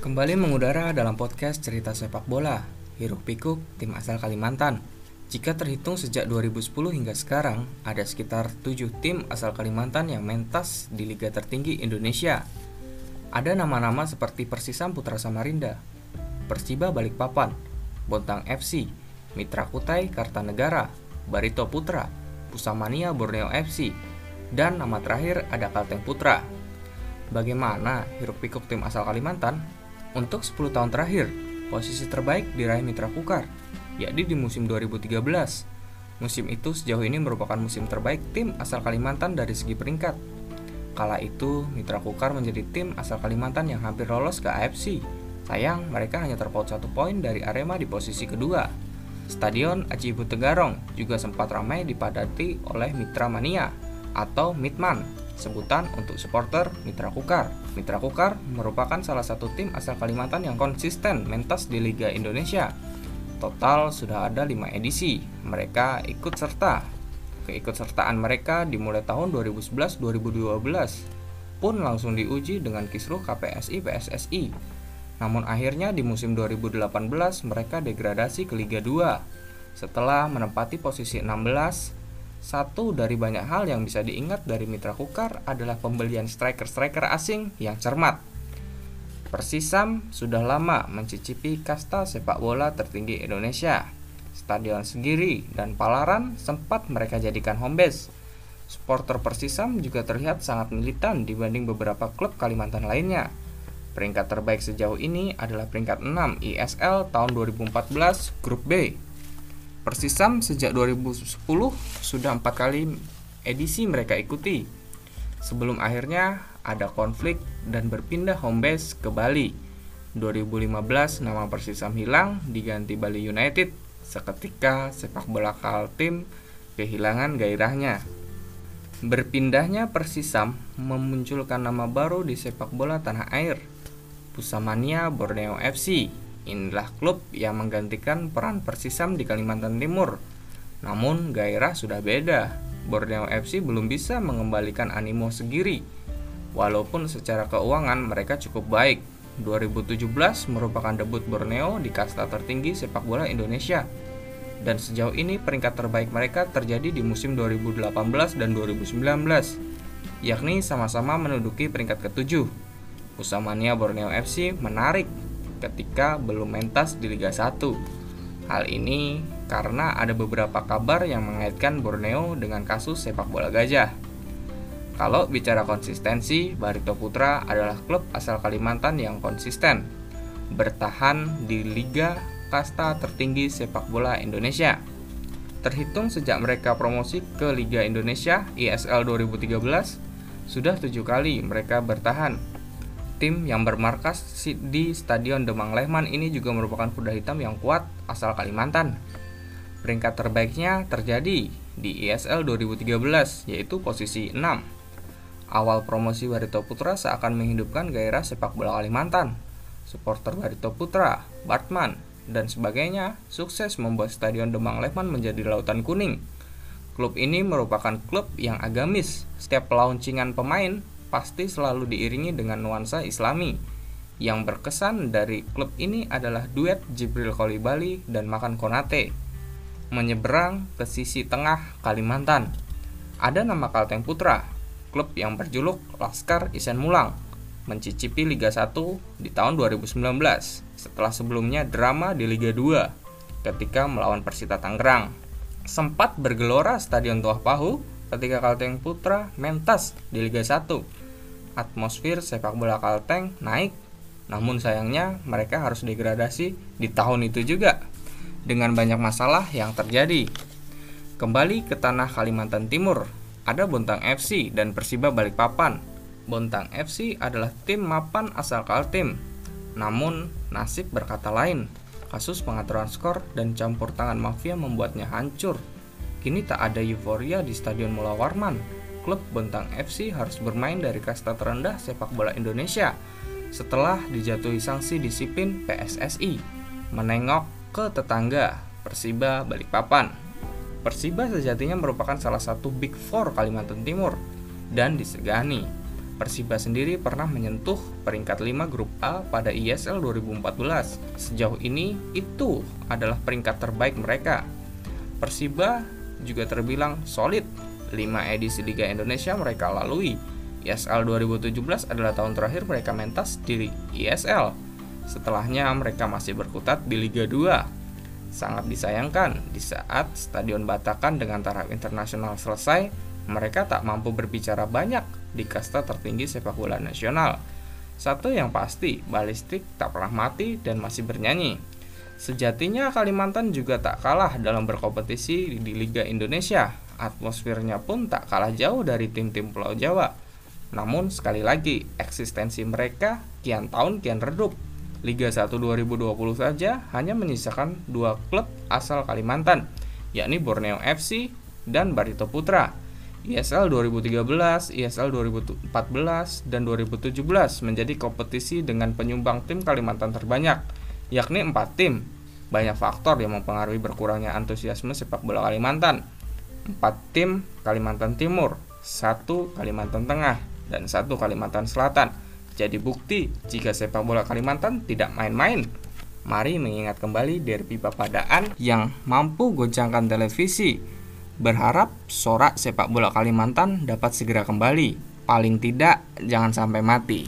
Kembali mengudara dalam podcast cerita sepak bola, Hiruk Pikuk, tim asal Kalimantan. Jika terhitung sejak 2010 hingga sekarang, ada sekitar 7 tim asal Kalimantan yang mentas di liga tertinggi Indonesia. Ada nama-nama seperti Persisam Putra Samarinda, Persiba Balikpapan, Bontang FC, Mitra Kutai Kartanegara, Barito Putra, Pusamania Borneo FC, dan nama terakhir ada Kalteng Putra. Bagaimana hiruk pikuk tim asal Kalimantan? Untuk 10 tahun terakhir, posisi terbaik diraih Mitra Kukar, yakni di musim 2013. Musim itu sejauh ini merupakan musim terbaik tim asal Kalimantan dari segi peringkat. Kala itu, Mitra Kukar menjadi tim asal Kalimantan yang hampir lolos ke AFC. Sayang, mereka hanya terpaut satu poin dari Arema di posisi kedua. Stadion Aji Tegarong juga sempat ramai dipadati oleh Mitra Mania atau Mitman, sebutan untuk supporter Mitra Kukar. Mitra Kukar merupakan salah satu tim asal Kalimantan yang konsisten mentas di Liga Indonesia. Total sudah ada 5 edisi. Mereka ikut serta. Keikutsertaan mereka dimulai tahun 2011-2012 pun langsung diuji dengan kisruh KPSI PSSI namun akhirnya di musim 2018 mereka degradasi ke Liga 2. Setelah menempati posisi 16, satu dari banyak hal yang bisa diingat dari Mitra Kukar adalah pembelian striker-striker asing yang cermat. Persisam sudah lama mencicipi kasta sepak bola tertinggi Indonesia. Stadion Segiri dan Palaran sempat mereka jadikan home base. Supporter Persisam juga terlihat sangat militan dibanding beberapa klub Kalimantan lainnya. Peringkat terbaik sejauh ini adalah peringkat 6 ISL tahun 2014 Grup B. Persisam sejak 2010 sudah empat kali edisi mereka ikuti. Sebelum akhirnya ada konflik dan berpindah home base ke Bali. 2015 nama Persisam hilang diganti Bali United. Seketika sepak bola Kaltim kehilangan gairahnya. Berpindahnya Persisam memunculkan nama baru di sepak bola tanah air Pusamania Borneo FC. Inilah klub yang menggantikan peran Persisam di Kalimantan Timur. Namun gairah sudah beda. Borneo FC belum bisa mengembalikan animo segiri. Walaupun secara keuangan mereka cukup baik. 2017 merupakan debut Borneo di kasta tertinggi sepak bola Indonesia. Dan sejauh ini peringkat terbaik mereka terjadi di musim 2018 dan 2019, yakni sama-sama menduduki peringkat ketujuh Usamania Borneo FC menarik ketika belum mentas di Liga 1. Hal ini karena ada beberapa kabar yang mengaitkan Borneo dengan kasus sepak bola gajah. Kalau bicara konsistensi, Barito Putra adalah klub asal Kalimantan yang konsisten, bertahan di Liga Kasta tertinggi sepak bola Indonesia. Terhitung sejak mereka promosi ke Liga Indonesia ISL 2013, sudah tujuh kali mereka bertahan Tim yang bermarkas di Stadion Demang Lehman ini juga merupakan kuda hitam yang kuat asal Kalimantan. Peringkat terbaiknya terjadi di ISL 2013 yaitu posisi 6. Awal promosi Barito Putra seakan menghidupkan gairah sepak bola Kalimantan. Supporter Barito Putra, Bartman, dan sebagainya sukses membuat Stadion Demang Lehman menjadi lautan kuning. Klub ini merupakan klub yang agamis. Setiap launcingan pemain pasti selalu diiringi dengan nuansa islami. Yang berkesan dari klub ini adalah duet Jibril Kolibali dan Makan Konate. Menyeberang ke sisi tengah Kalimantan. Ada nama Kalteng Putra, klub yang berjuluk Laskar Isen Mulang, mencicipi Liga 1 di tahun 2019 setelah sebelumnya drama di Liga 2 ketika melawan Persita Tangerang. Sempat bergelora Stadion Tuah Pahu ketika Kalteng Putra mentas di Liga 1 atmosfer sepak bola Kalteng naik. Namun sayangnya mereka harus degradasi di tahun itu juga dengan banyak masalah yang terjadi. Kembali ke tanah Kalimantan Timur, ada Bontang FC dan Persiba Balikpapan. Bontang FC adalah tim mapan asal Kaltim. Namun, nasib berkata lain. Kasus pengaturan skor dan campur tangan mafia membuatnya hancur. Kini tak ada euforia di Stadion Mula Warman klub Bontang FC harus bermain dari kasta terendah sepak bola Indonesia setelah dijatuhi sanksi disiplin PSSI menengok ke tetangga Persiba Balikpapan. Persiba sejatinya merupakan salah satu Big Four Kalimantan Timur dan disegani. Persiba sendiri pernah menyentuh peringkat 5 grup A pada ISL 2014. Sejauh ini itu adalah peringkat terbaik mereka. Persiba juga terbilang solid. 5 edisi Liga Indonesia mereka lalui. ISL 2017 adalah tahun terakhir mereka mentas di ISL. Setelahnya mereka masih berkutat di Liga 2. Sangat disayangkan di saat Stadion Batakan dengan taraf internasional selesai, mereka tak mampu berbicara banyak di kasta tertinggi sepak bola nasional. Satu yang pasti, balistik tak pernah mati dan masih bernyanyi. Sejatinya Kalimantan juga tak kalah dalam berkompetisi di Liga Indonesia. Atmosfernya pun tak kalah jauh dari tim-tim Pulau Jawa. Namun sekali lagi, eksistensi mereka kian tahun kian redup. Liga 1 2020 saja hanya menyisakan dua klub asal Kalimantan, yakni Borneo FC dan Barito Putra. ISL 2013, ISL 2014, dan 2017 menjadi kompetisi dengan penyumbang tim Kalimantan terbanyak, yakni 4 tim. Banyak faktor yang mempengaruhi berkurangnya antusiasme sepak bola Kalimantan. 4 tim Kalimantan Timur, 1 Kalimantan Tengah, dan 1 Kalimantan Selatan. Jadi bukti jika sepak bola Kalimantan tidak main-main. Mari mengingat kembali derby papadaan yang mampu goncangkan televisi Berharap sorak sepak bola Kalimantan dapat segera kembali. Paling tidak, jangan sampai mati.